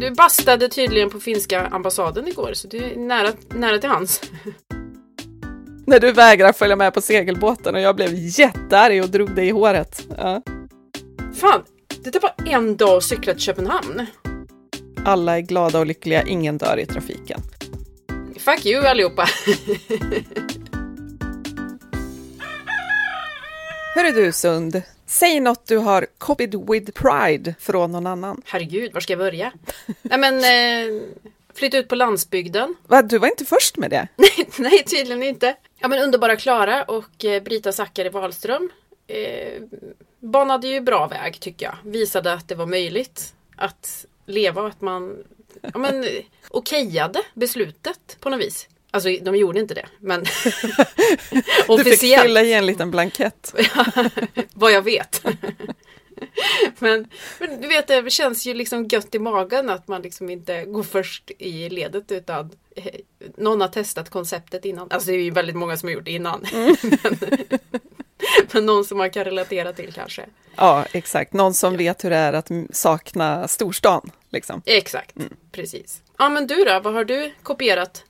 Du bastade tydligen på finska ambassaden igår så det är nära, nära till hans. När du vägrar följa med på segelbåten och jag blev jättearg och drog dig i håret. Ja. Fan, det tar bara en dag att cykla till Köpenhamn. Alla är glada och lyckliga, ingen dör i trafiken. Fuck you allihopa! Hörru du Sund, säg något du har copied with pride från någon annan. Herregud, var ska jag börja? Nej men, eh, flytta ut på landsbygden. Va, du var inte först med det? Nej, nej, tydligen inte. Ja men underbara Klara och eh, Brita Zackari Wahlström eh, banade ju bra väg tycker jag. Visade att det var möjligt att leva och att man ja, men, okejade beslutet på något vis. Alltså de gjorde inte det, men Du fick fylla i en liten blankett. vad jag vet. men, men du vet, det känns ju liksom gött i magen att man liksom inte går först i ledet utan eh, någon har testat konceptet innan. Alltså det är ju väldigt många som har gjort det innan. Mm. men, men någon som man kan relatera till kanske. Ja, exakt. Någon som vet hur det är att sakna storstan. Liksom. Exakt, precis. Ja men du då, vad har du kopierat?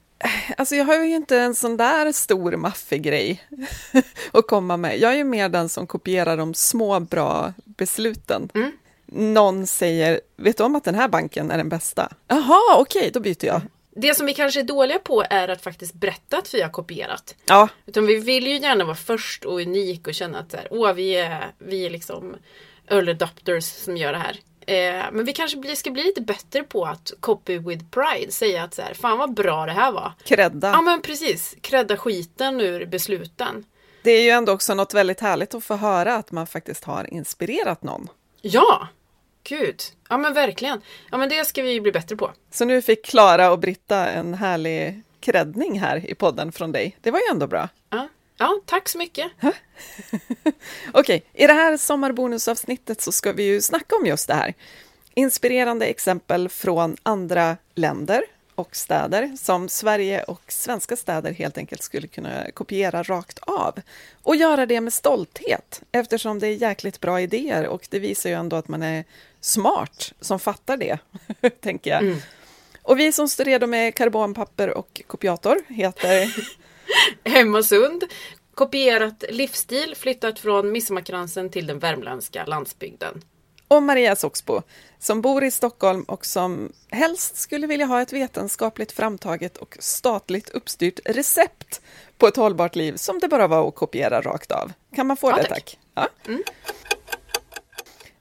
Alltså jag har ju inte en sån där stor maffig grej att komma med. Jag är ju mer den som kopierar de små bra besluten. Mm. Någon säger, vet du om att den här banken är den bästa? Jaha, okej, då byter jag. Det som vi kanske är dåliga på är att faktiskt berätta att vi har kopierat. Ja, Utan vi vill ju gärna vara först och unik och känna att så här, Åh, vi, är, vi är liksom early adopters som gör det här. Eh, men vi kanske blir, ska bli lite bättre på att copy with pride. Säga att så här, fan vad bra det här var. credda. Ja men precis, credda skiten ur besluten. Det är ju ändå också något väldigt härligt att få höra att man faktiskt har inspirerat någon. Ja, gud. Ja men verkligen. Ja men det ska vi bli bättre på. Så nu fick Klara och Britta en härlig kreddning här i podden från dig. Det var ju ändå bra. Ja, ja tack så mycket. Okej, i det här sommarbonusavsnittet så ska vi ju snacka om just det här. Inspirerande exempel från andra länder och städer som Sverige och svenska städer helt enkelt skulle kunna kopiera rakt av. Och göra det med stolthet eftersom det är jäkligt bra idéer och det visar ju ändå att man är smart som fattar det, tänker jag. Och vi som står redo med karbonpapper och kopiator heter Hemmasund. Kopierat livsstil, flyttat från Midsommarkransen till den värmländska landsbygden. och Maria Soxbo som bor i Stockholm och som helst skulle vilja ha ett vetenskapligt framtaget och statligt uppstyrt recept på ett hållbart liv som det bara var att kopiera rakt av. Kan man få Ja, det tack. tack? Ja.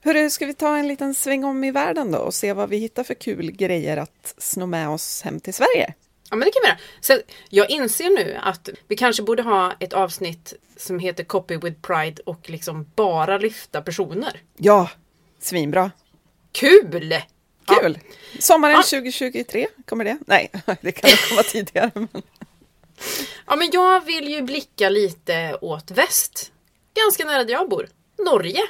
Hörru, ska vi ta en liten sväng om i världen då och se vad vi hittar för kul grejer att sno med oss hem till Sverige? Ja men det kan vi göra. Så jag inser nu att vi kanske borde ha ett avsnitt som heter Copy with Pride och liksom bara lyfta personer. Ja, svinbra. Kul! Kul! Sommaren Ja. 2023, kommer det? Nej, det kan komma tidigare. Men... Ja men jag vill ju blicka lite åt väst. Ganska nära där jag bor. Norge.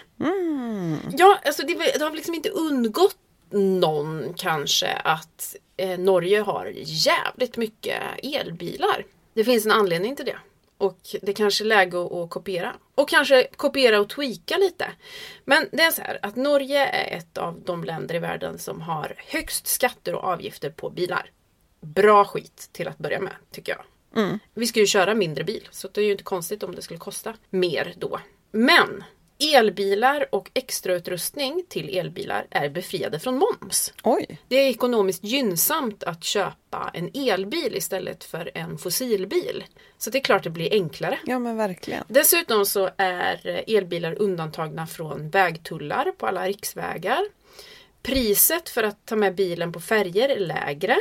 Ja, alltså det, det har liksom inte undgått någon kanske att Norge har jävligt mycket elbilar. Det finns en anledning till det. Och det kanske är läge att, kopiera. Och kanske kopiera och tweaka lite. Men det är så här att Norge är ett av de länder i världen som har högst skatter och avgifter på bilar. Bra skit till att börja med, tycker jag. Vi ska ju köra mindre bil, så det är ju inte konstigt om det skulle kosta mer då. Men elbilar och extrautrustning till elbilar är befriade från moms. Oj, Det är ekonomiskt gynnsamt att köpa en elbil istället för en fossilbil. Så det är klart det blir enklare. ja men verkligen. Dessutom så är elbilar undantagna från vägtullar på alla riksvägar. Priset för att ta med bilen på färger är lägre.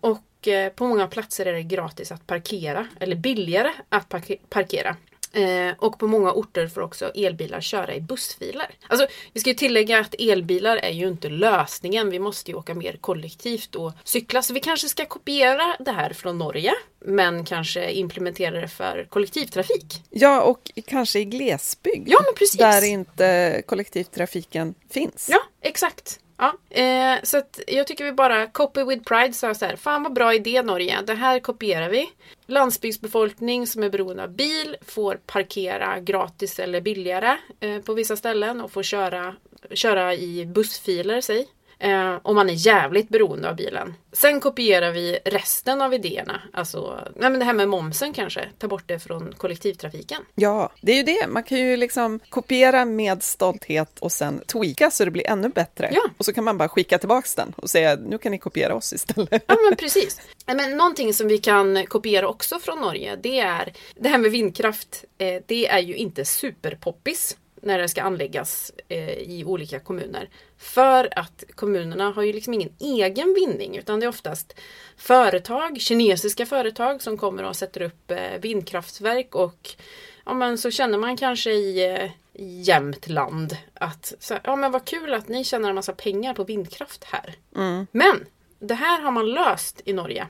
Och eh, på många platser är det gratis att parkera, eller billigare att parke- parkera. Eh, och på många orter får också elbilar köra i bussfiler. Alltså, vi ska ju tillägga att elbilar är ju inte lösningen. Vi måste ju åka mer kollektivt och cykla. Så vi kanske ska kopiera det här från Norge. Men kanske implementera det för kollektivtrafik. Ja, och kanske i glesbygd. Ja, men precis. Där inte kollektivtrafiken finns. Ja, exakt. Ja, eh, så att jag tycker vi bara copy with pride sa så här. Fan vad bra idé Norge. Det här kopierar vi. Landsbygdsbefolkning som är beroende av bil får parkera gratis eller billigare eh, på vissa ställen och får köra, köra i bussfiler, säg. Eh, och man är jävligt beroende av bilen. Sen kopierar vi resten av idéerna. Alltså, nej men det här med momsen kanske. Ta bort det från kollektivtrafiken. Ja, det är ju det. Man kan ju liksom kopiera med stolthet och sen tweaka så det blir ännu bättre. Ja. Och så kan man bara skicka tillbaks den och säga nu kan ni kopiera oss istället. Ja men precis. Men någonting som vi kan kopiera också från Norge det är det här med vindkraft. Eh, det är ju inte superpoppis när det ska anläggas eh, i olika kommuner. För att kommunerna har ju liksom ingen egen vinning utan det är oftast företag, kinesiska företag som kommer och sätter upp eh, vindkraftverk och ja, men så känner man kanske i eh, Jämtland att så, ja men vad kul att ni tjänar en massa pengar på vindkraft här. Men det här har man löst i Norge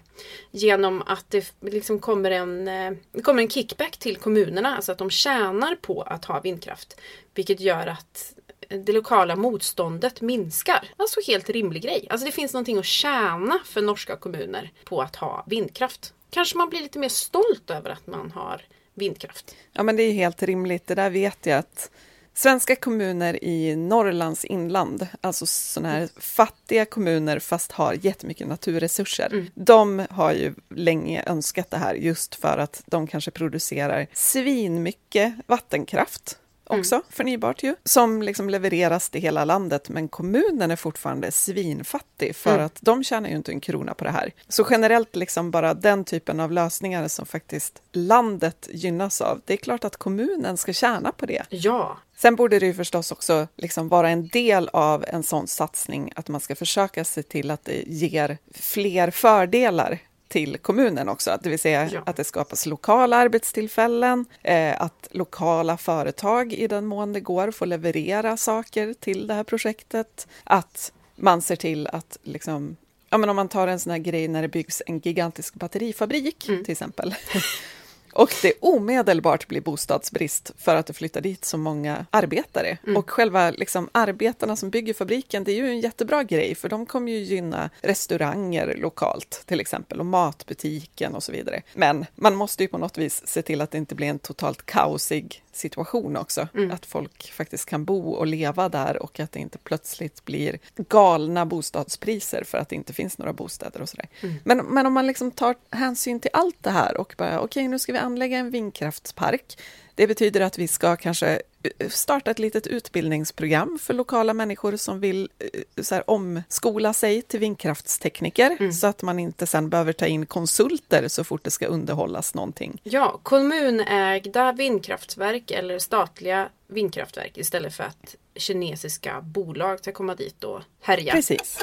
genom att det liksom kommer en, det kommer en kickback till kommunerna, alltså att de tjänar på att ha vindkraft. Vilket gör att det lokala motståndet minskar. Alltså helt rimlig grej. Alltså det finns någonting att tjäna för norska kommuner på att ha vindkraft. Kanske man blir lite mer stolt över att man har vindkraft. Ja, men det är helt rimligt. Det där vet jag att svenska kommuner i Norrlands inland, alltså sådana här fattiga kommuner fast har jättemycket naturresurser, de har ju länge önskat det här just för att de kanske producerar svinmycket vattenkraft också, förnybart ju, som liksom levereras till hela landet, men kommunen är fortfarande svinfattig för att de tjänar ju inte en krona på det här. Så generellt liksom bara den typen av lösningar som faktiskt landet gynnas av, det är klart att kommunen ska tjäna på det. Ja, Sen borde det ju förstås också liksom vara en del av en sån satsning att man ska försöka se till att det ger fler fördelar till kommunen också, det vill säga Ja. att det skapas lokala arbetstillfällen, eh, att lokala företag i den mån det går får leverera saker till det här projektet, att man ser till att liksom Ja, men om man tar en sån här grej när det byggs en gigantisk batterifabrik till exempel. Och det omedelbart blir bostadsbrist för att det flyttar dit så många arbetare. Och själva liksom, arbetarna som bygger fabriken, det är ju en jättebra grej, för de kommer ju gynna restauranger lokalt, till exempel, och matbutiken och så vidare. Men man måste ju på något vis se till att det inte blir en totalt kaosig situation också. Att folk faktiskt kan bo och leva där och att det inte plötsligt blir galna bostadspriser för att det inte finns några bostäder och sådär. Men, men om man liksom tar hänsyn till allt det här och bara okej, nu ska vi anlägga en vindkraftspark. Det betyder att vi ska kanske starta ett litet utbildningsprogram för lokala människor som vill eh, så här, omskola sig till vindkraftstekniker så att man inte sen behöver ta in konsulter så fort det ska underhållas någonting. ja, kommunägda vindkraftverk eller statliga vindkraftverk istället för att kinesiska bolag ska komma dit och härja. Precis.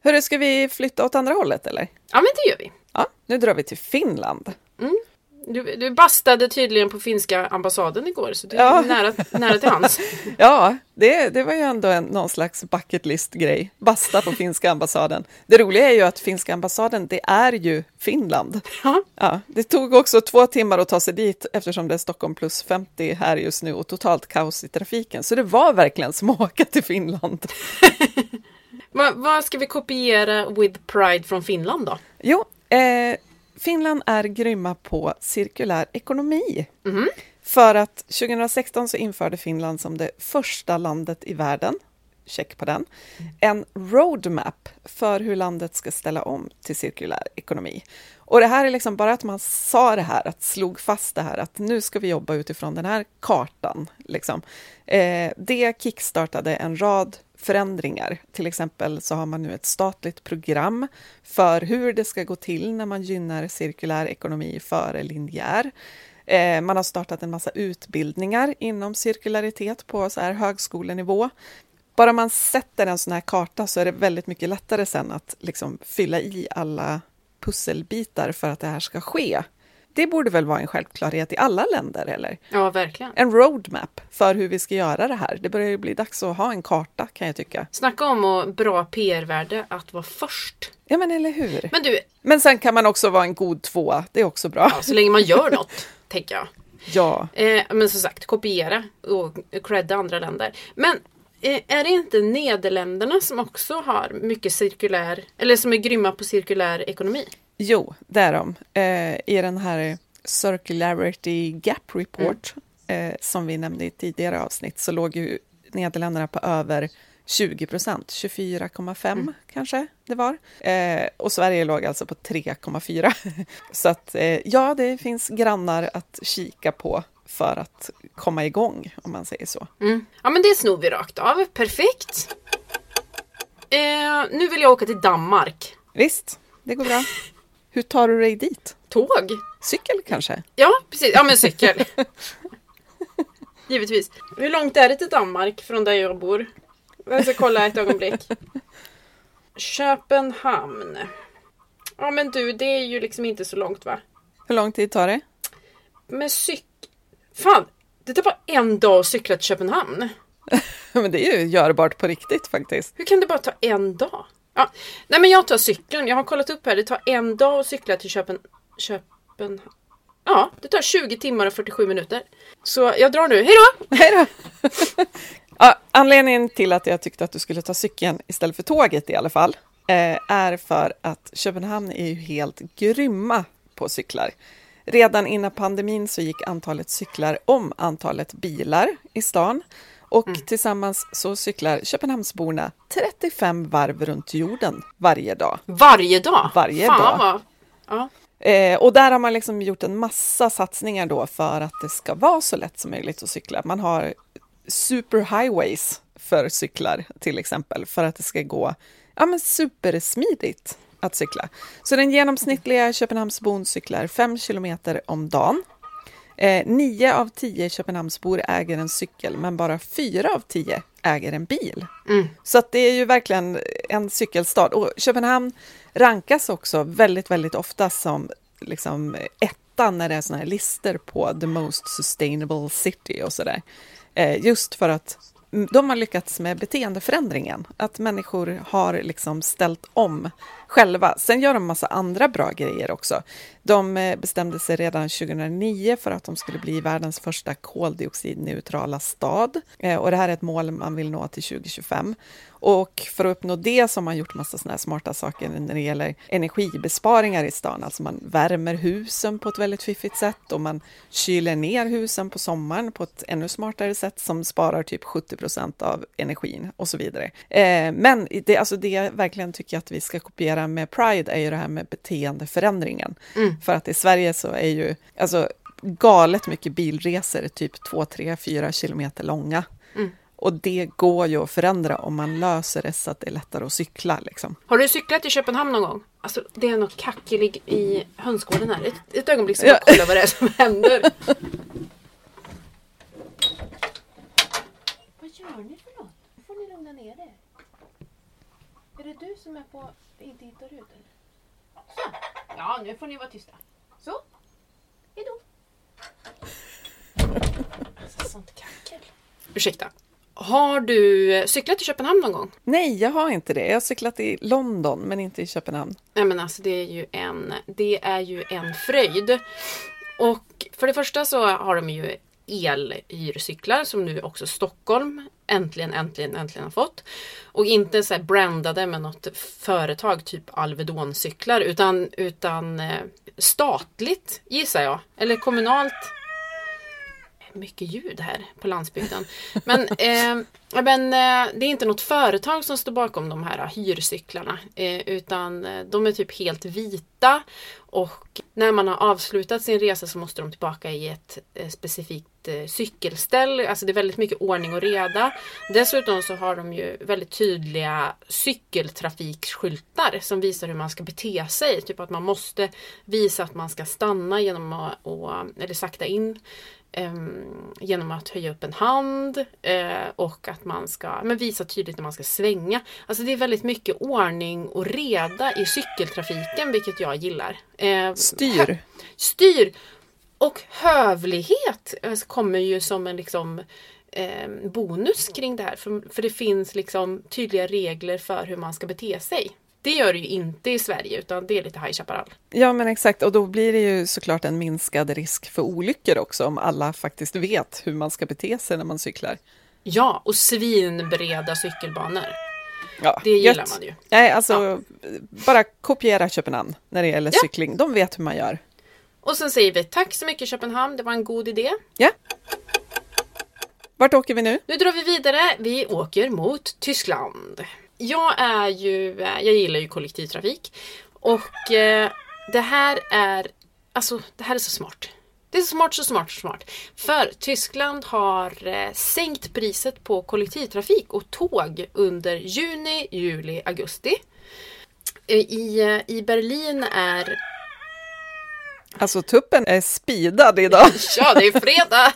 Hörru, ska vi flytta åt andra hållet eller? Ja, men det gör vi. Ja, nu drar vi till Finland. Du, du bastade tydligen på finska ambassaden igår så du är Ja. nära, nära till hands. Ja, det, det var ju ändå en, någon slags bucket list-grej. Basta på finska ambassaden. Det roliga är ju att finska ambassaden, det är ju Finland. Ja. Ja, det tog också två timmar att ta sig dit eftersom det är Stockholm plus 50 här just nu och totalt kaos i trafiken. Så det var verkligen som att åka till Finland. Va, vad ska vi kopiera with pride från Finland då? Jo, eh, Finland är grymma på cirkulär ekonomi. För att 2016 så införde Finland som det första landet i världen, check på den, en roadmap för hur landet ska ställa om till cirkulär ekonomi. Och det här är liksom bara att man sa det här, att slog fast det här, att nu ska vi jobba utifrån den här kartan. Liksom. Eh, det kickstartade en rad förändringar. Till exempel så har man nu ett statligt program för hur det ska gå till när man gynnar cirkulär ekonomi före linjär. Eh, man har startat en massa utbildningar inom cirkularitet på så här högskolenivå. Bara man sätter en sån här karta så är det väldigt mycket lättare sen att liksom fylla i alla pusselbitar för att det här ska ske. Det borde väl vara en självklarhet i alla länder, eller? Ja, verkligen. En roadmap för hur vi ska göra det här. Det börjar ju bli dags att ha en karta, kan jag tycka. Snacka om och bra PR-värde att vara först. Ja, men eller hur? Men du, Men sen kan man också vara en god tvåa. Det är också bra. ja, så länge man gör något, tänker jag. Ja. Eh, men som sagt, kopiera och credda andra länder. Men eh, är det inte Nederländerna som också har mycket cirkulär, eller som är grymma på cirkulär ekonomi? Jo, det är de. Eh, I den här Circularity Gap Report, eh, som vi nämnde i tidigare avsnitt, så låg ju Nederländerna på över 20 procent, 24,5 mm. kanske det var. Eh, och Sverige låg alltså på 3,4. Så att eh, ja, det finns grannar att kika på för att komma igång, om man säger så. Mm. Ja, men det snor vi rakt av. Perfekt! Eh, nu vill jag åka till Danmark. Visst, det går bra. Hur tar du dig dit? Tåg. Cykel kanske? Ja, precis. Ja, men cykel. Givetvis. Hur långt är det till Danmark från där jag bor? Jag ska kolla ett ögonblick. Köpenhamn. Ja men du, det är ju liksom inte så långt va? Hur lång tid tar det? Med cykel... Fan! Det tar bara en dag att cykla till Köpenhamn. men det är ju görbart på riktigt faktiskt. Hur kan det bara ta en dag? Ja. Nej men jag tar cykeln. Jag har kollat upp här. Det tar en dag att cykla till Köpen... Köpenhamn. Ja, det tar 20 timmar och 47 minuter. Så jag drar nu. Hej då! Hej då! ja, anledningen till att jag tyckte att du skulle ta cykeln istället för tåget i alla fall eh, är för att Köpenhamn är ju helt grymma på cyklar. Redan innan pandemin så gick antalet cyklar om antalet bilar i stan och mm. tillsammans så cyklar Köpenhamnsborna 35 varv runt jorden varje dag. Varje dag? Varje Fan, dag. Vad... Ja. Eh, och där har man liksom gjort en massa satsningar då för att det ska vara så lätt som möjligt att cykla. Man har superhighways för cyklar till exempel, för att det ska gå ja, men supersmidigt att cykla. Så den genomsnittliga Köpenhamnsbon cyklar 5 kilometer om dagen. Eh, nio av tio Köpenhamnsbor äger en cykel, men bara fyra av tio äger en bil. Mm. Så att det är ju verkligen en cykelstad. Och Köpenhamn rankas också väldigt, väldigt ofta som liksom etta när det är såna här listor på the most sustainable city och sådär. Eh, just för att de har lyckats med beteendeförändringen, att människor har liksom ställt om själva. Sen gör de massa andra bra grejer också. De eh, bestämde sig redan 2009 för att de skulle bli världens första koldioxidneutrala stad. Eh, och det här är ett mål man vill nå till 2025. Och för att uppnå det så har man gjort massa såna smarta saker när det gäller energibesparingar i stan. Alltså man värmer husen på ett väldigt fiffigt sätt och man kyler ner husen på sommaren på ett ännu smartare sätt som sparar typ 70 procent av energin och så vidare. Eh, men det, alltså det jag verkligen tycker att vi ska kopiera med Pride är ju det här med beteendeförändringen. Mm. För att i Sverige så är ju alltså galet mycket bilresor, typ 2, 3, 4 kilometer långa. Mm. Och det går ju att förändra om man löser det så att det är lättare att cykla. Liksom. Har du cyklat i Köpenhamn någon gång? Alltså det är något kackelig i hönsgården här. Ett, ett ögonblick så jag kolla vad det är som händer. vad gör ni för något? Nu får ni lugna ner er. Är det du som är på inte hittar ut eller? Så. Ja, nu får ni vara tysta. Så. Hejdå. Alltså sånt kackel. Ursäkta. Har du cyklat i Köpenhamn någon gång? Nej, jag har inte det. Jag har cyklat i London, men inte i Köpenhamn. Nej, men alltså det är ju en, det är ju en fröjd. Och för det första så har de ju elhyrcyklar som nu också Stockholm äntligen, äntligen, äntligen har fått. Och inte så brandade med något företag, typ Alvedon-cyklar, utan, utan eh, statligt gissar jag. Eller kommunalt mycket ljud här på landsbygden. Men, eh, men eh, det är inte något företag som står bakom de här hyrcyklarna eh, utan eh, de är typ helt vita och när man har avslutat sin resa så måste de tillbaka i ett eh, specifikt eh, cykelställ. Alltså det är väldigt mycket ordning och reda. Dessutom så har de ju väldigt tydliga cykeltrafikskyltar som visar hur man ska bete sig. Typ att man måste visa att man ska stanna genom att, eller sakta in ehm, genom att höja upp en hand eh, och att man ska men visa tydligt när man ska svänga. Alltså det är väldigt mycket ordning och reda i cykeltrafiken vilket jag gillar. Uh, styr! Styr! Och hövlighet alltså, kommer ju som en liksom ehm, bonus kring det här. För, för det finns liksom tydliga regler för hur man ska bete sig. Det gör det ju inte i Sverige, utan det är lite High Chaparral. Ja, men exakt. Och då blir det ju såklart en minskad risk för olyckor också, om alla faktiskt vet hur man ska bete sig när man cyklar. Ja, och svinbreda cykelbanor. Ja, det gillar gött. man ju. Nej, alltså ja. bara kopiera Köpenhamn när det gäller ja. cykling. De vet hur man gör. Och sen säger vi tack så mycket Köpenhamn, det var en god idé. Ja. Vart åker vi nu? Nu drar vi vidare. Vi åker mot Tyskland. Jag är ju, eh, jag gillar ju kollektivtrafik. Och eh, det här är, alltså det här är så smart. Det är smart, så smart, så smart. För Tyskland har eh, sänkt priset på kollektivtrafik och tåg under juni, juli, augusti. Eh, I, eh, I Berlin är... Alltså tuppen är speedad idag. Ja, det är fredag!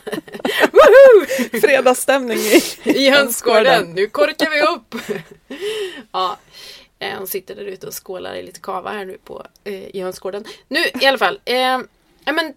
Fredagsstämning i, I hönsgården. Nu korkar vi upp! ja, hon sitter där ute och skålar i lite kava här nu på, eh, i hönsgården. Nu i alla fall. Eh, men,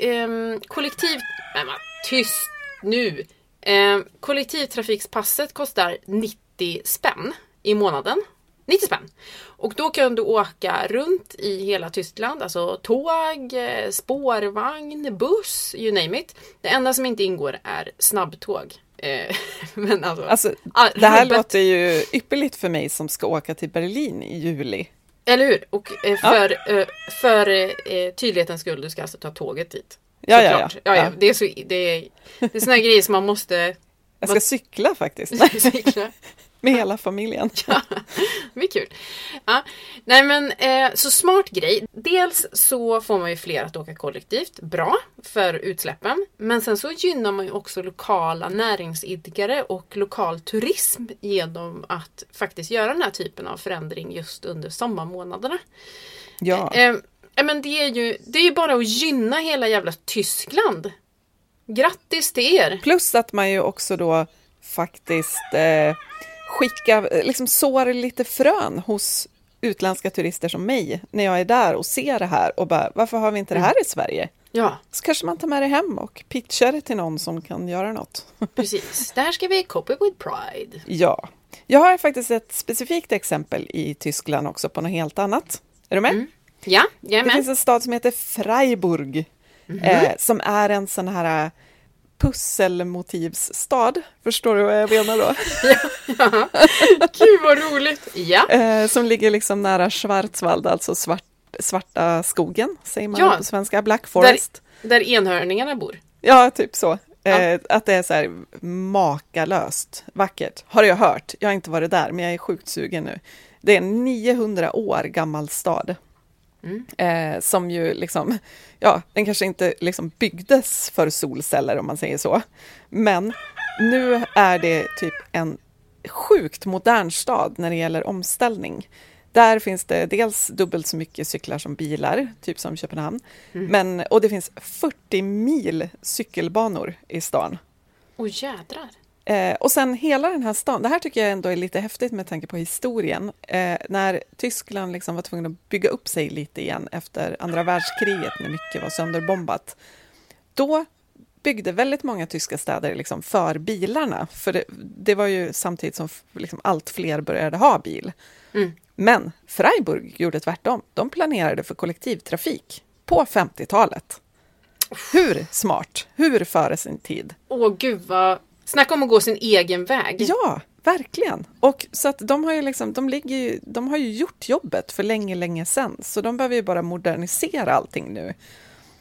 eh, kollektiv... Nej, men, tyst nu! Eh, kollektivtrafikspasset kostar 90 spänn i månaden. 90 spänn. Och då kan du åka runt i hela Tyskland, alltså tåg, eh, spårvagn, buss, you name it. Det enda som inte ingår är snabbtåg. Eh, Men alltså, Alltså, det här rubbet. låter ju ypperligt för mig som ska åka till Berlin i juli. Eller hur? Och eh, för, eh, för eh, tydlighetens skull, du ska alltså ta tåget dit. Ja, ja, ja. Ja, ja. Ja. Det är, så, det är, det är såna grejer som man måste Jag ska cykla faktiskt, cykla. Med hela familjen. det blir kul. Ja. Nej men eh, så smart grej. Dels så får man ju fler att åka kollektivt. Bra för utsläppen. Men sen så gynnar man ju också lokala näringsidkare och lokal turism genom att faktiskt göra den här typen av förändring just under sommarmånaderna. Ja, Eh, eh, men det är, ju, det är ju bara att gynna hela jävla Tyskland. Grattis till er! plus att man ju också då faktiskt eh, skickar, liksom sår lite frön hos utländska turister som mig när jag är där och ser det här och bara, varför har vi inte det här i Sverige? Ja, Så kanske man tar med det hem och pitchar det till någon som kan göra något. precis. Det här ska vi copy with pride. Ja, jag har faktiskt ett specifikt exempel i Tyskland också på något helt annat. Är du med? Ja, jag är Det med. Mhm. finns en stad som heter Freiburg eh, som är en sån här pusselmotivsstad. Förstår du vad jag menar då? Gud vad roligt! Ja, Eh, som ligger liksom nära Schwarzwald, alltså svart, svarta skogen, säger man Ja. på svenska, Black Forest. där enhörningarna bor. Ja, typ så. Ja. Eh, att det är så här makalöst vackert, har jag hört. Jag har inte varit där, men jag är sjukt sugen nu. Det är en 900 år gammal stad. Mm. Eh, som ju liksom, ja, den kanske inte liksom byggdes för solceller om man säger så. Men nu är det typ en sjukt modern stad när det gäller omställning. Där finns det dels dubbelt så mycket cyklar som bilar, typ som Köpenhamn. Men, och det finns 40 mil cykelbanor i stan. Åh jädrar! Eh, och sen hela den här stan, det här tycker jag ändå är lite häftigt med tanke på historien. Eh, när Tyskland liksom var tvungen att bygga upp sig lite igen efter andra världskriget när mycket var sönderbombat. Då byggde väldigt många tyska städer liksom för bilarna, för det, det var ju samtidigt som liksom allt fler började ha bil. Mm. Men Freiburg gjorde tvärtom. De planerade för kollektivtrafik på 50-talet. Hur smart? Hur före sin tid? Åh gud vad... Snacka om att gå sin egen väg. Ja, verkligen. Och så att de har ju liksom, de ligger ju, de har ju gjort jobbet för länge, länge sedan, så de behöver ju bara modernisera allting nu.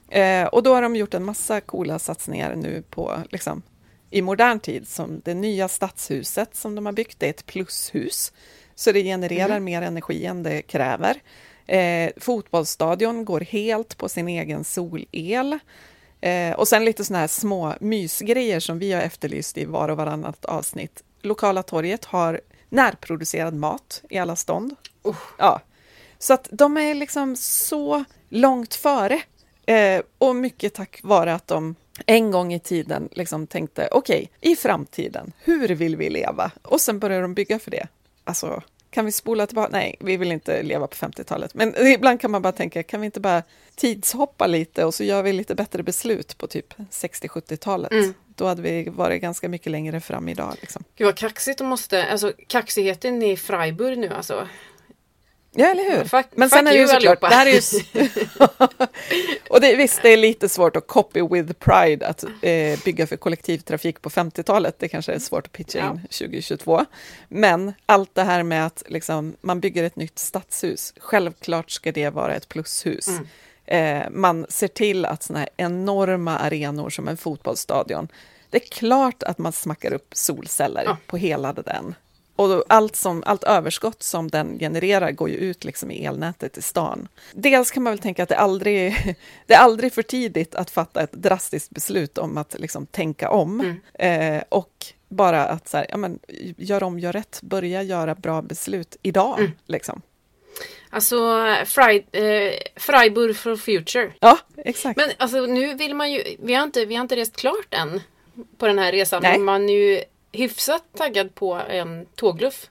Eh, och då har de gjort en massa coola satsningar nu på, liksom, i modern tid, som det nya stadshuset som de har byggt, det är ett plushus, så det genererar mer energi än det kräver. Eh, fotbollsstadion går helt på sin egen solel. Eh, och sen lite sådana här små mysgrejer som vi har efterlyst i var och varannat avsnitt. Lokala torget har närproducerad mat i alla stånd. Oh. Ja. Så att de är liksom så långt före. Eh, och mycket tack vare att de en gång i tiden liksom tänkte, okej, i framtiden, hur vill vi leva? Och sen började de bygga för det. Alltså, kan vi spola tillbaka? Nej, vi vill inte leva på 50-talet. Men ibland kan man bara tänka, kan vi inte bara tidshoppa lite och så gör vi lite bättre beslut på typ 60-70-talet? Mm. Då hade vi varit ganska mycket längre fram idag. Liksom. Gud vad kaxigt de måste... Alltså kaxigheten i Freiburg nu alltså. Ja, eller hur? Fuck- Men sen är det ju såklart, det här är ju... och det, visst, det är lite svårt att copy with pride att eh, bygga för kollektivtrafik på 50-talet. Det kanske är svårt att pitcha in 2022. Men allt det här med att liksom, man bygger ett nytt stadshus, självklart ska det vara ett plushus. Mm. Eh, man ser till att såna här enorma arenor som en fotbollsstadion, Det är klart att man smackar upp solceller Ja. på hela den. Och allt, som, allt överskott som den genererar går ju ut liksom i elnätet i stan. Dels kan man väl tänka att det aldrig det är aldrig för tidigt att fatta ett drastiskt beslut om att liksom tänka om. Eh, och bara att så här, ja, men, gör om, gör rätt, börja göra bra beslut idag. Liksom. Alltså, eh, Freiburg for future. Ja, exakt. Men alltså nu vill man ju, vi har inte, vi har inte rest klart än på den här resan. Nej. Man ju hyfsat taggad på en tågluff.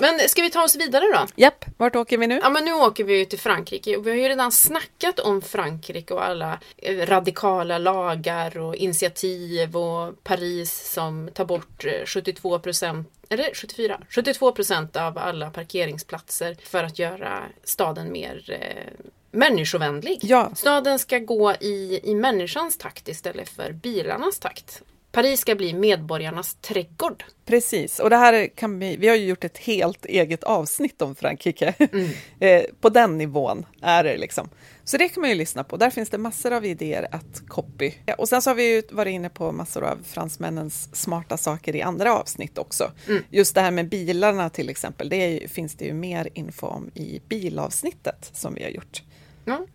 Men ska vi ta oss vidare då? Japp, vart åker vi nu? Ja men nu åker vi ju till Frankrike och vi har ju redan snackat om Frankrike och alla eh, radikala lagar och initiativ och Paris som tar bort eh, 72 procent, eller 74? 72 procent av alla parkeringsplatser för att göra staden mer eh, människovänlig. Ja. Staden ska gå i, i människans takt istället för bilarnas takt. Paris ska bli medborgarnas trädgård. Precis, och det här kan vi, vi har ju gjort ett helt eget avsnitt om Frankrike. Mm. eh, på den nivån är det liksom. Så det kan man ju lyssna på, där finns det massor av idéer att copy. Ja, och sen så har vi ju varit inne på massor av fransmännens smarta saker i andra avsnitt också. Mm. Just det här med bilarna till exempel, det är finns det ju mer info om i bilavsnittet som vi har gjort.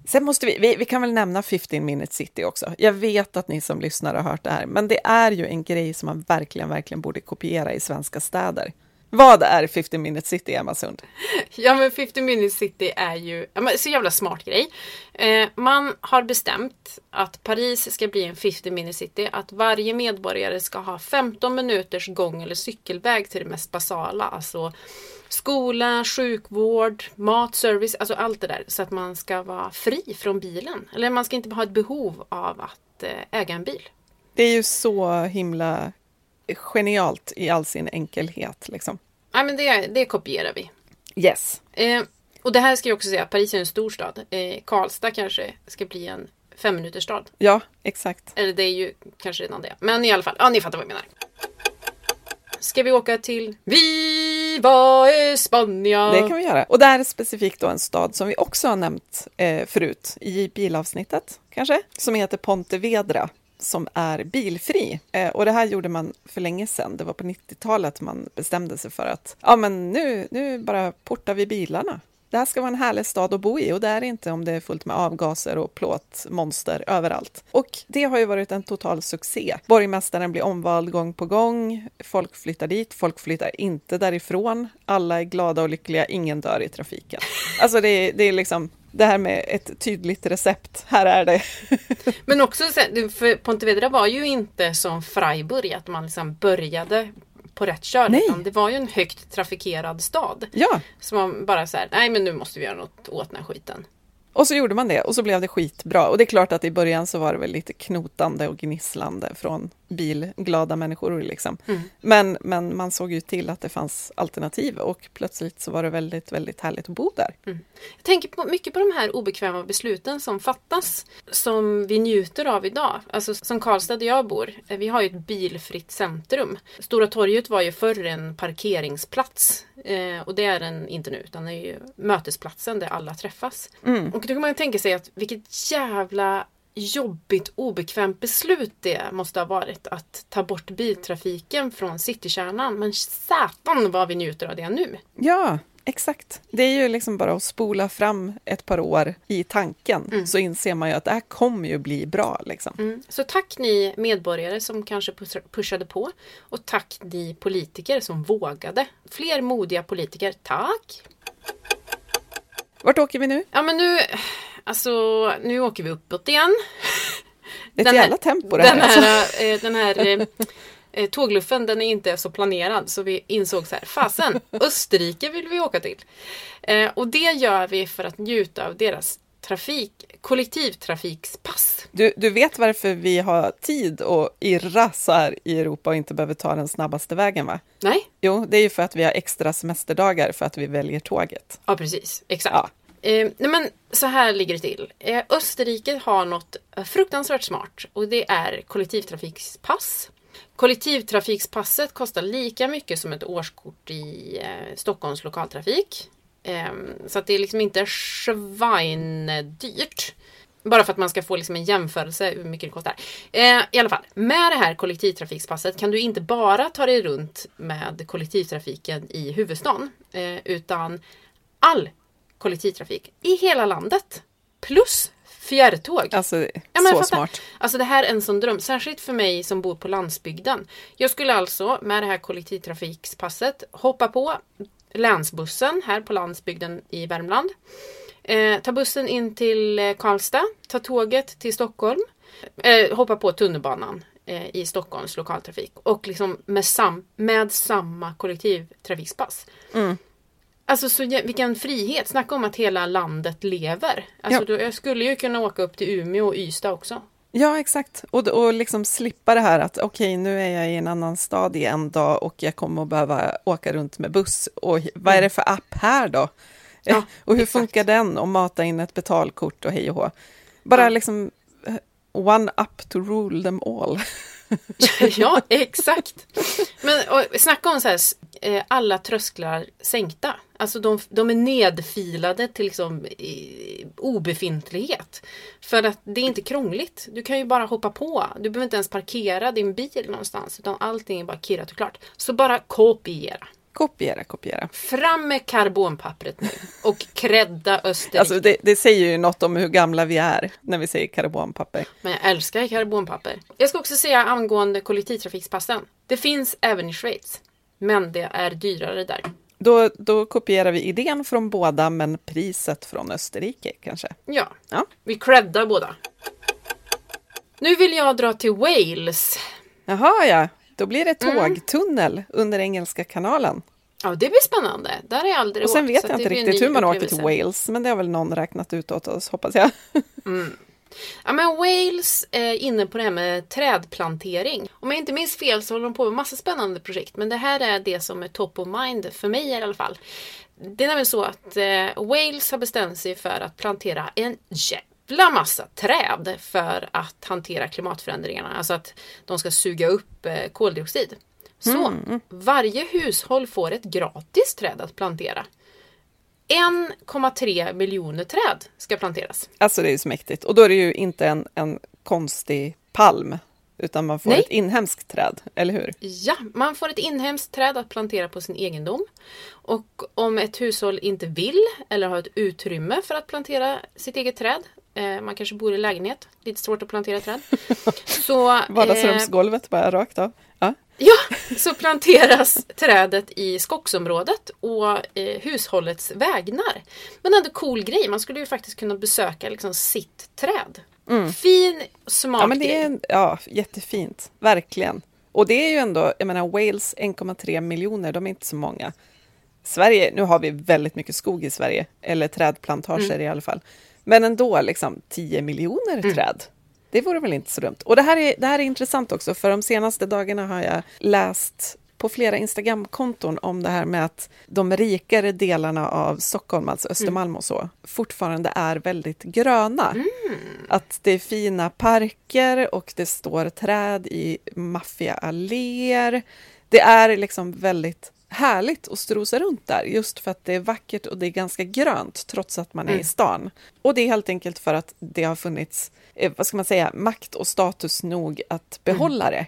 Sen måste vi, vi, vi kan väl nämna 15 minute city också. Jag vet att ni som lyssnar har hört det här, men det är ju en grej som man verkligen, verkligen borde kopiera i svenska städer. Vad är 15 minute city, Emma Sund? Ja men 50 Minutes City är ju ja, men, så jävla smart grej. Eh, man har bestämt att Paris ska bli en 50 Minute City. Att varje medborgare ska ha 15 minuters gång eller cykelväg till det mest basala. Alltså skola, sjukvård, mat, service, alltså allt det där. Så att man ska vara fri från bilen. Eller man ska inte ha ett behov av att eh, äga en bil. Det är ju så himla genialt i all sin enkelhet. Liksom. Nej men det, det kopierar vi. Yes. Eh, och det här ska jag också säga, Paris är en stor stad. Eh, Karlstad kanske ska bli en fem minuters stad. Ja, exakt. Eller det är ju kanske redan det. Men i alla fall, ja ni fattar vad jag menar. Ska vi åka till Viva España? Det kan vi göra. Och det här är specifikt då en stad som vi också har nämnt eh, förut i bilavsnittet, kanske, som heter Pontevedra som är bilfri. Eh, och det här gjorde man för länge sedan. Det var på 90-talet man bestämde sig för att ja, men nu, nu bara portar vi bilarna. Det här ska vara en härlig stad att bo i och det är det inte om det är fullt med avgaser och plåtmonster överallt. Och det har ju varit en total succé. Borgmästaren blir omvald gång på gång. Folk flyttar dit, folk flyttar inte därifrån. Alla är glada och lyckliga, ingen dör i trafiken. Alltså det är, det är liksom det här med ett tydligt recept. Här är det. Men också, för Pontevedra var ju inte som Freiburg, att man liksom började på rätt köl. Utan Det var ju en högt trafikerad stad. Ja, Så man bara så här, nej men nu måste vi göra något åt den här skiten. och så gjorde man det och så blev det skitbra. Och det är klart att i början så var det väl lite knotande och gnisslande från bilglada människor. Liksom. Mm. Men, men man såg ju till att det fanns alternativ och plötsligt så var det väldigt, väldigt härligt att bo där. Jag tänker på, mycket på de här obekväma besluten som fattas. Som vi njuter av idag. Alltså som Karlstad där jag bor. eh, Vi har ju ett bilfritt centrum. Stora torget var ju förr en parkeringsplats. Eh, och det är den inte nu. Utan det är ju mötesplatsen där alla träffas. Och då kan man tänka sig att vilket jävla jobbigt obekvämt beslut det måste ha varit att ta bort biltrafiken från citykärnan. Men satan vad vi njuter av det nu. Ja, exakt. Det är ju liksom bara att spola fram ett par år i tanken så inser man ju att det här kommer ju bli bra. Liksom. Mm. Så tack ni medborgare som kanske push- pushade på. Och tack ni politiker som vågade. Fler modiga politiker, tack! Vart åker vi nu? Ja men nu, alltså nu åker vi uppåt igen. Ett Den jävla tempo det här. Den här, eh, den här eh, eh, tågluffen den är inte så planerad så vi insåg så här, fasen, Österrike vill vi åka till. Och det gör vi för att njuta av deras trafik, kollektivtrafikspass. Du, du vet varför vi har tid att irra så här i Europa och inte behöver ta den snabbaste vägen va? Nej? Jo, det är ju för att vi har extra semesterdagar för att vi väljer tåget. Ja, precis. Exakt. Ja. Eh, nej men så här ligger det till. Eh, Österrike har något eh, fruktansvärt smart och det är kollektivtrafikspass. Kollektivtrafikspasset kostar lika mycket som ett årskort i eh, Stockholms lokaltrafik. Eh, så att det är liksom inte svindyrt. Bara för att man ska få liksom en jämförelse hur mycket det kostar. Eh, I alla fall, med det här kollektivtrafikspasset kan du inte bara ta dig runt med kollektivtrafiken i huvudstaden. Eh, utan all kollektivtrafik i hela landet. Plus fjärrtåg. Alltså, Ja, så smart. Alltså det här är en sån dröm, särskilt för mig som bor på landsbygden. Jag skulle alltså med det här kollektivtrafikspasset hoppa på länsbussen här på landsbygden i Värmland. Eh, ta bussen in till eh, Karlstad, ta tåget till Stockholm, eh, hoppa på tunnelbanan eh, i Stockholms lokaltrafik och liksom med, sam med samma kollektivtrafikspass. Mm. Alltså så, vilken frihet! Snacka om att hela landet lever. Alltså, Ja. jag skulle ju kunna åka upp till Umeå och Ystad också. Ja, exakt. Och, och liksom slippa det här att okej, nu är jag i en annan stad i en dag och jag kommer att behöva åka runt med buss. Och vad är det för app här då? Ja, och hur exakt. funkar den? Och mata in ett betalkort och hej och hå. Bara Ja. liksom eh, one up to rule them all. ja, exakt. Men och, snacka om så här, eh, alla trösklar sänkta. Alltså de, de är nedfilade till liksom, obefintlighet. För att det är inte krångligt. Du kan ju bara hoppa på. Du behöver inte ens parkera din bil någonstans. Utan allting är bara kirrat och klart. Så bara kopiera. Kopiera, kopiera. Fram med karbonpappret nu. Och credda Österrike. Alltså det, det säger ju något om hur gamla vi är när vi säger karbonpapper. Men jag älskar karbonpapper. Jag ska också säga angående kollektivtrafikspassen. Det finns även i Schweiz. Men det är dyrare där. Då, då kopierar vi idén från båda, men priset från Österrike kanske. Ja, Ja. vi creddar båda. Nu vill jag dra till Wales. Jaha, ja. Då blir det Mm. tågtunnel under Engelska kanalen. Ja, det blir spännande. Där har jag aldrig Och sen åkt, vet jag inte riktigt hur man åker till. Wales, men det har väl någon räknat ut åt oss, hoppas jag. Ja, men Wales är inne på det här med trädplantering. Om jag inte minns fel så håller de på med massa spännande projekt. Men det här är det som är top of mind för mig i alla fall. Det är nämligen så att eh, Wales har bestämt sig för att plantera en jävla massa träd för att hantera klimatförändringarna. Alltså att de ska suga upp eh, koldioxid. Så varje hushåll får ett gratis träd att plantera. 1,3 miljoner träd ska planteras. Alltså det är ju så mäktigt. Och då är det ju inte en, en konstig palm, utan man får Nej. ett inhemskt träd, eller hur? Ja, man får ett inhemskt träd att plantera på sin egendom. Och om ett hushåll inte vill eller har ett utrymme för att plantera sitt eget träd, eh, man kanske bor i lägenhet, lite svårt att plantera träd. Så, eh, Vardagsrumsgolvet bara rakt av. Ja. så planteras trädet i skogsområdet och eh, hushållets vägnar. Men ändå cool grej, man skulle ju faktiskt kunna besöka liksom, sitt träd. Fin, smart Mm. ja, men det är ja, jättefint, verkligen. Och det är ju ändå, jag menar Wales 1,3 miljoner, de är inte så många. Sverige, nu har vi väldigt mycket skog i Sverige, eller trädplantager Mm. i alla fall. Men ändå liksom 10 miljoner träd. Det vore väl inte så dumt. Och det här, är, det här är intressant också, för de senaste dagarna har jag läst på flera Instagramkonton om det här med att de rikare delarna av Stockholm, alltså Östermalm och så, fortfarande är väldigt gröna. Att det är fina parker och det står träd i maffiga alléer. Det är liksom väldigt härligt att strosa runt där, just för att det är vackert och det är ganska grönt, trots att man är i stan. Och det är helt enkelt för att det har funnits, eh, vad ska man säga, makt och status nog att behålla det.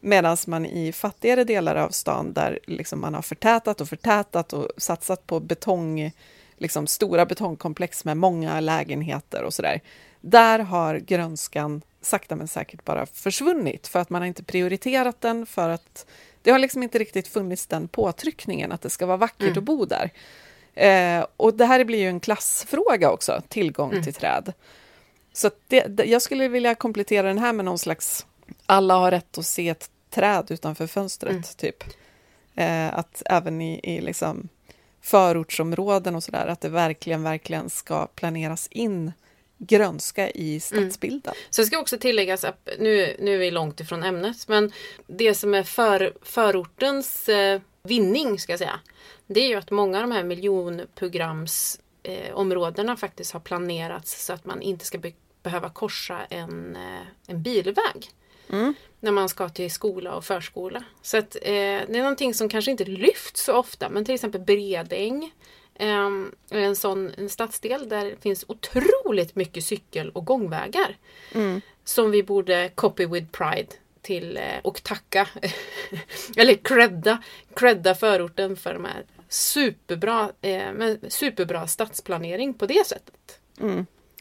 Medan man i fattigare delar av stan, där liksom man har förtätat och förtätat och satsat på betong, liksom stora betongkomplex med många lägenheter och sådär. Där har grönskan sakta men säkert bara försvunnit för att man har inte prioriterat den, för att det har liksom inte riktigt funnits den påtryckningen att det ska vara vackert att bo där. Eh, och det här blir ju en klassfråga också, tillgång till träd. Så det, det, jag skulle vilja komplettera den här med någon slags alla har rätt att se ett träd utanför fönstret, typ. Eh, att även i, i liksom förortsområden och sådär, att det verkligen, verkligen ska planeras in grönska i stadsbilden. Sen ska också tilläggas att nu, nu är vi långt ifrån ämnet, men det som är för, förortens eh, vinning, ska jag säga, det är ju att många av de här miljonprogramsområdena eh, faktiskt har planerats så att man inte ska be- behöva korsa en, eh, en bilväg. När man ska till skola och förskola. Så att, eh, det är någonting som kanske inte lyfts så ofta, men till exempel Bredäng en sån en stadsdel där det finns otroligt mycket cykel och gångvägar. Som vi borde copy with pride till eh, och tacka eller credda, credda förorten för de här superbra, eh, superbra stadsplanering på det sättet.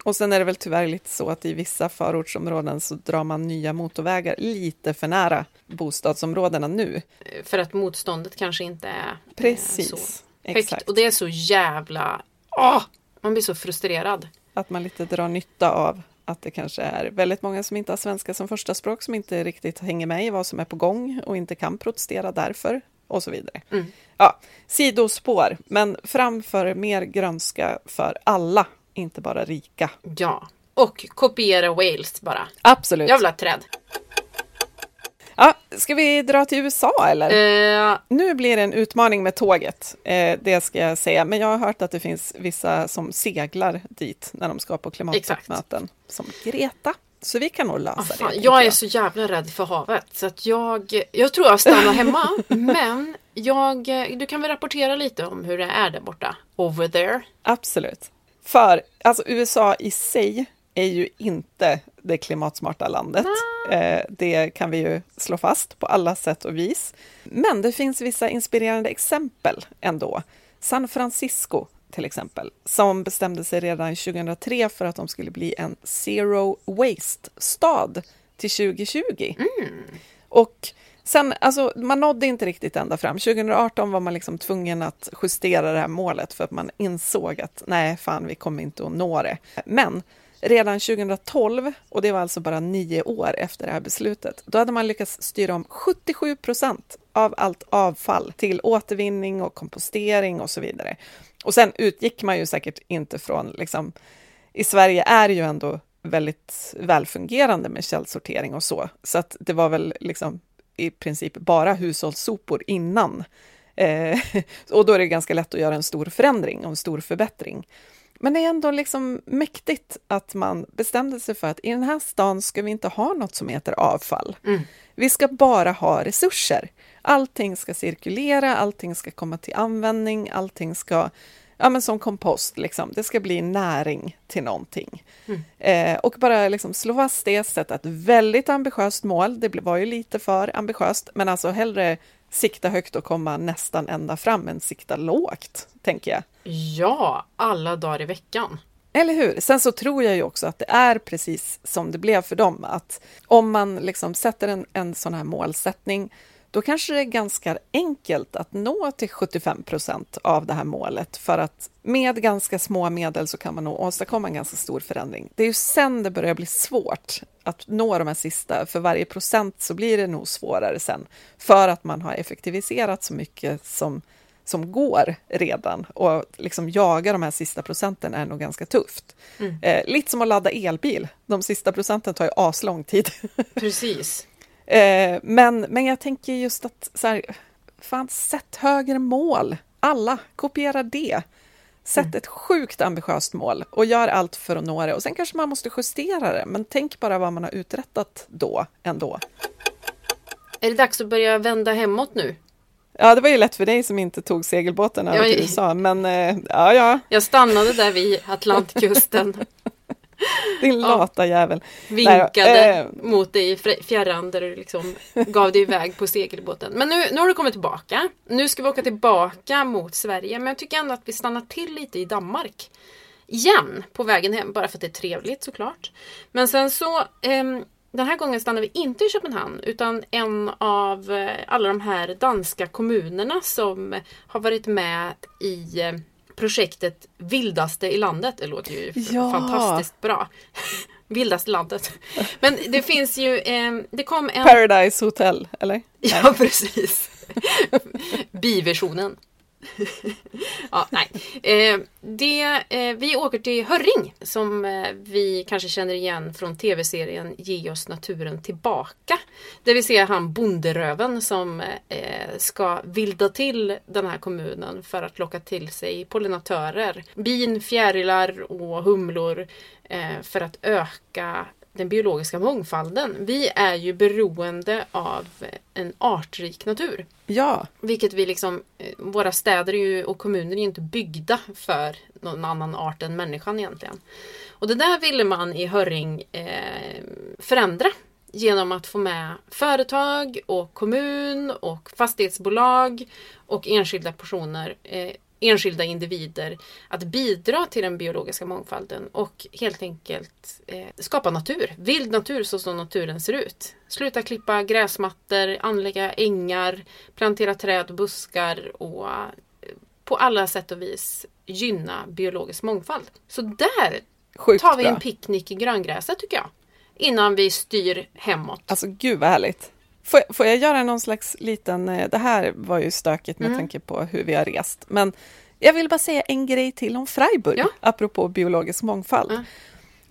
Och sen är det väl tyvärr lite så att i vissa förortsområden så drar man nya motorvägar lite för nära bostadsområdena nu. Eh, För att motståndet kanske inte är eh, Precis, så högt. exakt. Och det är så jävla... Åh! Man blir så frustrerad. Att man lite drar nytta av att det kanske är väldigt många som inte har svenska som första språk som inte riktigt hänger med i vad som är på gång och inte kan protestera därför och så vidare. Mm. Ja, sidospår, men framför mer grönska för alla, inte bara rika. Ja. Och kopiera Wales bara. Absolut. Ett träd. Ja, ska vi dra till USA eller? Eh, Nu blir det en utmaning med tåget, eh, det ska jag säga. Men jag har hört att det finns vissa som seglar dit när de ska på klimattoppmöten. Som Greta. Så vi kan nog lösa ah, det. tänker jag är så jävla rädd för havet. Så att jag, jag tror jag stannar hemma. men jag, du kan väl rapportera lite om hur det är där borta. Over there. Absolut. För alltså, USA i sig är ju inte det klimatsmarta landet. Eh, det kan vi ju slå fast på alla sätt och vis. Men det finns vissa inspirerande exempel ändå. San Francisco till exempel, som bestämde sig redan 2003 för att de skulle bli en zero waste-stad till 2020. Och sen, alltså man nådde inte riktigt ända fram. 2018 var man liksom tvungen att justera det här målet för att man insåg att nej, fan, vi kommer inte att nå det. Men redan 2012, och det var alltså bara nio år efter det här beslutet, då hade man lyckats styra om 77 procent av allt avfall till återvinning och kompostering och så vidare. Och sen utgick man ju säkert inte från, liksom, i Sverige är det ju ändå väldigt välfungerande med källsortering och så, så att det var väl liksom i princip bara hushållssopor innan. Eh, och då är det ganska lätt att göra en stor förändring och en stor förbättring. Men det är ändå liksom mäktigt att man bestämde sig för att i den här stan ska vi inte ha något som heter avfall. Vi ska bara ha resurser. Allting ska cirkulera, allting ska komma till användning, allting ska, ja men som kompost liksom, det ska bli näring till någonting. Eh, och bara liksom slå fast det, sätta ett väldigt ambitiöst mål, det var ju lite för ambitiöst, men alltså hellre sikta högt och komma nästan ända fram än sikta lågt, tänker jag. Ja, alla dagar i veckan. Eller hur? Sen så tror jag ju också att det är precis som det blev för dem, att om man liksom sätter en, en sån här målsättning, då kanske det är ganska enkelt att nå till 75 procent av det här målet, för att med ganska små medel så kan man nog åstadkomma en ganska stor förändring. Det är ju sen det börjar bli svårt att nå de här sista, för varje procent så blir det nog svårare sen, för att man har effektiviserat så mycket som som går redan och liksom jaga de här sista procenten är nog ganska tufft. Eh, lite som att ladda elbil. De sista procenten tar ju aslång tid. Precis. eh, men, men jag tänker just att så här, fan, sätt högre mål. Alla, kopiera det. Sätt ett sjukt ambitiöst mål och gör allt för att nå det. Och sen kanske man måste justera det, men tänk bara vad man har uträttat då ändå. Är det dags att börja vända hemåt nu? Ja, det var ju lätt för dig som inte tog segelbåten över Ja, till USA, men eh, ja, ja, Jag stannade där vid Atlantkusten. din lata jävel. Vinkade Nej eh, mot dig i fjärran där du liksom gav dig iväg på segelbåten. Men nu, nu har du kommit tillbaka. Nu ska vi åka tillbaka mot Sverige. Men jag tycker ändå att vi stannar till lite i Danmark. Igen på vägen hem, bara för att det är trevligt såklart. Men sen så ehm, den här gången stannar vi inte i Köpenhamn utan en av eh, alla de här danska kommunerna som har varit med i eh, projektet Vildaste i landet. Det låter ju Ja. fantastiskt bra. Vildaste landet. Men det finns ju, eh, det kom en... Paradise Hotel, eller? Ja, precis. Biversionen. ja, nej. Eh, det, eh, vi åker till Hörring som eh, vi kanske känner igen från tv-serien Ge oss naturen tillbaka. Där vi ser han bonderöven som eh, ska vilda till den här kommunen för att locka till sig pollinatörer. Bin, fjärilar och humlor eh, för att öka den biologiska mångfalden. Vi är ju beroende av en artrik natur. Ja, Vilket vi liksom, eh, våra städer ju, och kommuner är ju inte byggda för någon annan art än människan egentligen. Och det där ville man i Hörring eh, förändra genom att få med företag och kommun och fastighetsbolag och enskilda personer, eh, enskilda individer att bidra till den biologiska mångfalden och helt enkelt eh, skapa natur. Vild natur så som naturen ser ut. Sluta klippa gräsmattor, anlägga ängar, plantera träd och buskar och eh, på alla sätt och vis gynna biologisk mångfald. Så där Sjukt tar vi en picknick i gröngräset tycker jag. Innan vi styr hemåt. Alltså gud vad härligt. Får, jag- får jag göra någon slags liten, eh, det här var ju stökigt med Mm. tanke på hur vi har rest, men jag vill bara säga en grej till om Freiburg, Ja. apropå biologisk mångfald. Ja.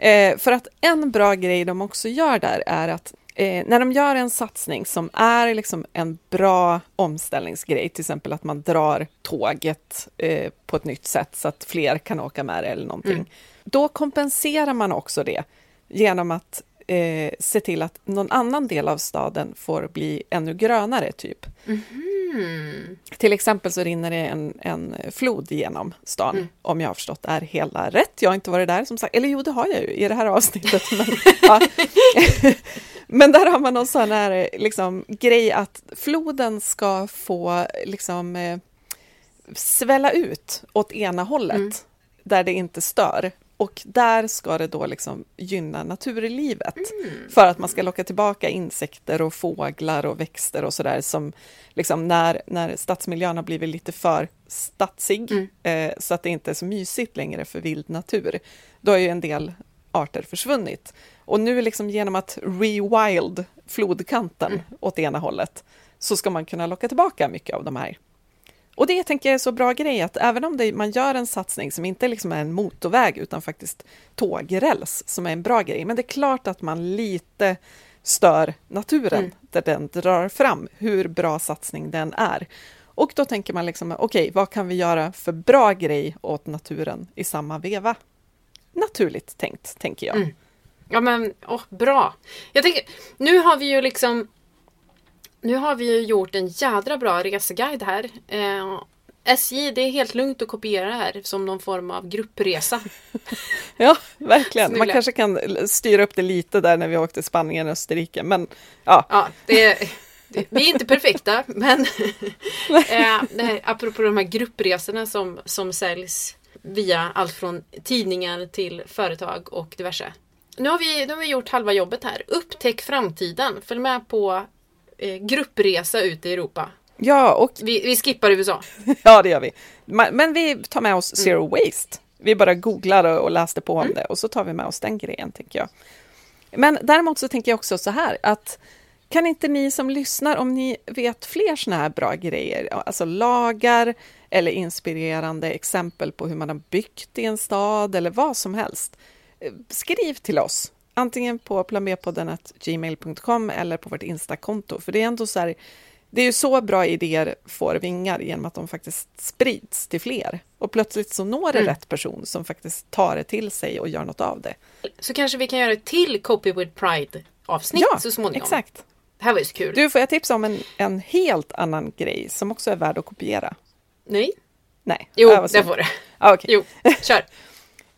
Eh, för att en bra grej de också gör där är att eh, när de gör en satsning som är liksom en bra omställningsgrej, till exempel att man drar tåget eh, på ett nytt sätt så att fler kan åka med det eller någonting, Mm. då kompenserar man också det genom att eh, se till att någon annan del av staden får bli ännu grönare, typ. Mm. Till exempel så rinner det en, en flod genom stan, Mm. om jag har förstått det här hela rätt. Jag har inte varit där som sagt, eller jo det har jag ju i det här avsnittet. Men, ja. men där har man någon sån här liksom, grej att floden ska få liksom, eh, svälla ut åt ena hållet, Mm. där det inte stör. Och där ska det då liksom gynna naturlivet. Mm. För att man ska locka tillbaka insekter och fåglar och växter och sådär som liksom när, när stadsmiljön har blivit lite för stadsig Mm. eh, så att det inte är så mysigt längre för vild natur. Då har ju en del arter försvunnit. Och nu liksom genom att rewild flodkanten Mm. åt ena hållet så ska man kunna locka tillbaka mycket av de här. Och det tänker jag är så bra grej att även om det, man gör en satsning som inte liksom är en motorväg utan faktiskt tågräls som är en bra grej, men det är klart att man lite stör naturen Mm. där den drar fram, hur bra satsning den är. Och då tänker man liksom, okej, vad kan vi göra för bra grej åt naturen i samma veva? Naturligt tänkt, tänker jag. Mm. Ja men, åh, bra. Jag tänker, nu har vi ju liksom Nu har vi ju gjort en jädra bra reseguide här. Eh, SJ, det är helt lugnt att kopiera det här som någon form av gruppresa. Ja, verkligen. Man kanske kan styra upp det lite där när vi åkte Spanien och Österrike, men ja, Ja, det, det, vi är inte perfekta, men eh, det här, apropå de här gruppresorna som, som säljs via allt från tidningar till företag och diverse. Nu har vi, nu har vi gjort halva jobbet här. Upptäck framtiden. Följ med på gruppresa ut i Europa. ja och Vi, vi skippar USA. Ja, det gör vi. Men vi tar med oss Mm. zero waste. Vi bara googlar och läste på om det och så tar vi med oss den grejen, tänker jag. Men däremot så tänker jag också så här att kan inte ni som lyssnar, om ni vet fler såna här bra grejer, alltså lagar eller inspirerande exempel på hur man har byggt i en stad eller vad som helst, eh, skriv till oss. Antingen på planbpodden.gmail.com eller på vårt Insta-konto. För det är ändå så här, det är ju så bra idéer får vingar genom att de faktiskt sprids till fler. Och plötsligt så når det Mm. rätt person som faktiskt tar det till sig och gör något av det. Så kanske vi kan göra ett till Copy with Pride avsnitt så småningom. exakt. Det här var ju så kul. Du, får jag tipsa om en, en helt annan grej som också är värd att kopiera? Nej? Nej. Jo, Ja, vad det får det. Ja, okej. Jo, kör.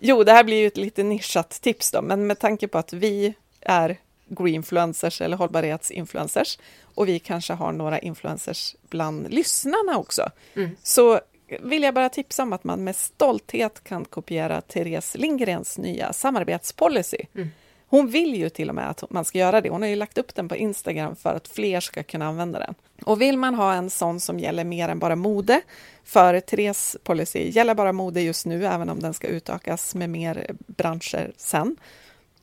Jo, det här blir ju ett lite nischat tips då, men med tanke på att vi är greenfluencers eller hållbarhetsinfluencers och vi kanske har några influencers bland lyssnarna också, Mm. så vill jag bara tipsa om att man med stolthet kan kopiera Therese Lindgrens nya samarbetspolicy. Mm. Hon vill ju till och med att man ska göra det. Hon har ju lagt upp den på Instagram för att fler ska kunna använda den. Och vill man ha en sån som gäller mer än bara mode, för Therese policy gäller bara mode just nu, även om den ska utökas med mer branscher sen,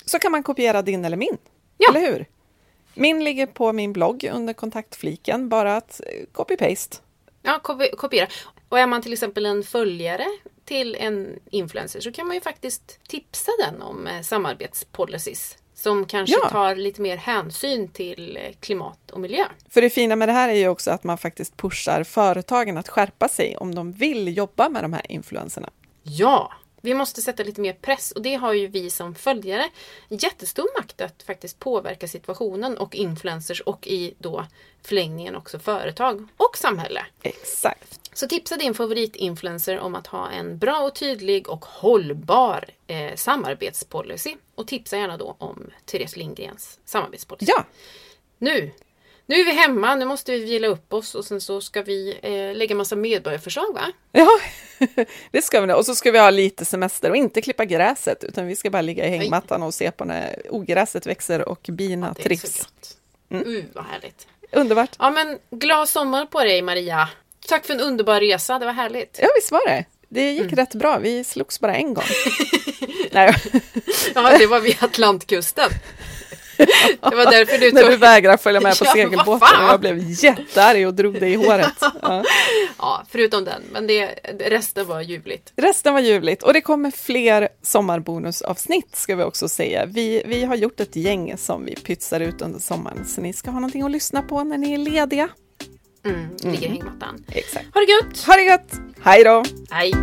så kan man kopiera din eller min. Ja. Eller hur? Min ligger på min blogg under kontaktfliken, bara att eh, copy-paste. Ja, kopi- kopiera. Och är man till exempel en följare till en influencer så kan man ju faktiskt tipsa den om eh, samarbetspolicies som kanske Ja. tar lite mer hänsyn till eh, klimat och miljö. För det fina med det här är ju också att man faktiskt pushar företagen att skärpa sig om de vill jobba med de här influenserna. Ja, vi måste sätta lite mer press och det har ju vi som följare jättestor makt att faktiskt påverka situationen och influencers och i då förlängningen också företag och samhälle. Exakt. Så tipsa din favoritinfluencer om att ha en bra och tydlig och hållbar eh, samarbetspolicy. Och tipsa gärna då om Therese Lindgrens samarbetspolicy. Ja, Nu! Nu är vi hemma, nu måste vi vila upp oss och sen så ska vi eh, lägga massa medborgarförslag va? ja. det ska vi. Och så ska vi ha lite semester och inte klippa gräset, utan vi ska bara ligga i hängmattan och se på när ogräset växer och bina Det är trivs. så gott. Uh, vad härligt. Underbart. Ja men glad sommar på dig Maria. Tack för en underbar resa, det var härligt. Ja, visst var det. Det gick Mm. rätt bra. Vi slogs bara en gång. Nej, Ja, det var vid Atlantkusten. Det var därför du när du tog... vägrade följa med på Ja, segelbåten och jag blev jättearg och drog dig i håret. Ja. Ja, förutom den. Men det, resten var ljuvligt. Resten var ljuvligt och det kommer fler sommarbonusavsnitt ska vi också säga. Vi, vi har gjort ett gäng som vi pytsar ut under sommaren så ni ska ha någonting att lyssna på när ni är lediga. Mm, ligger i hängmattan. Exakt. Ha det gött! Ha det gött! Hej då! Hej!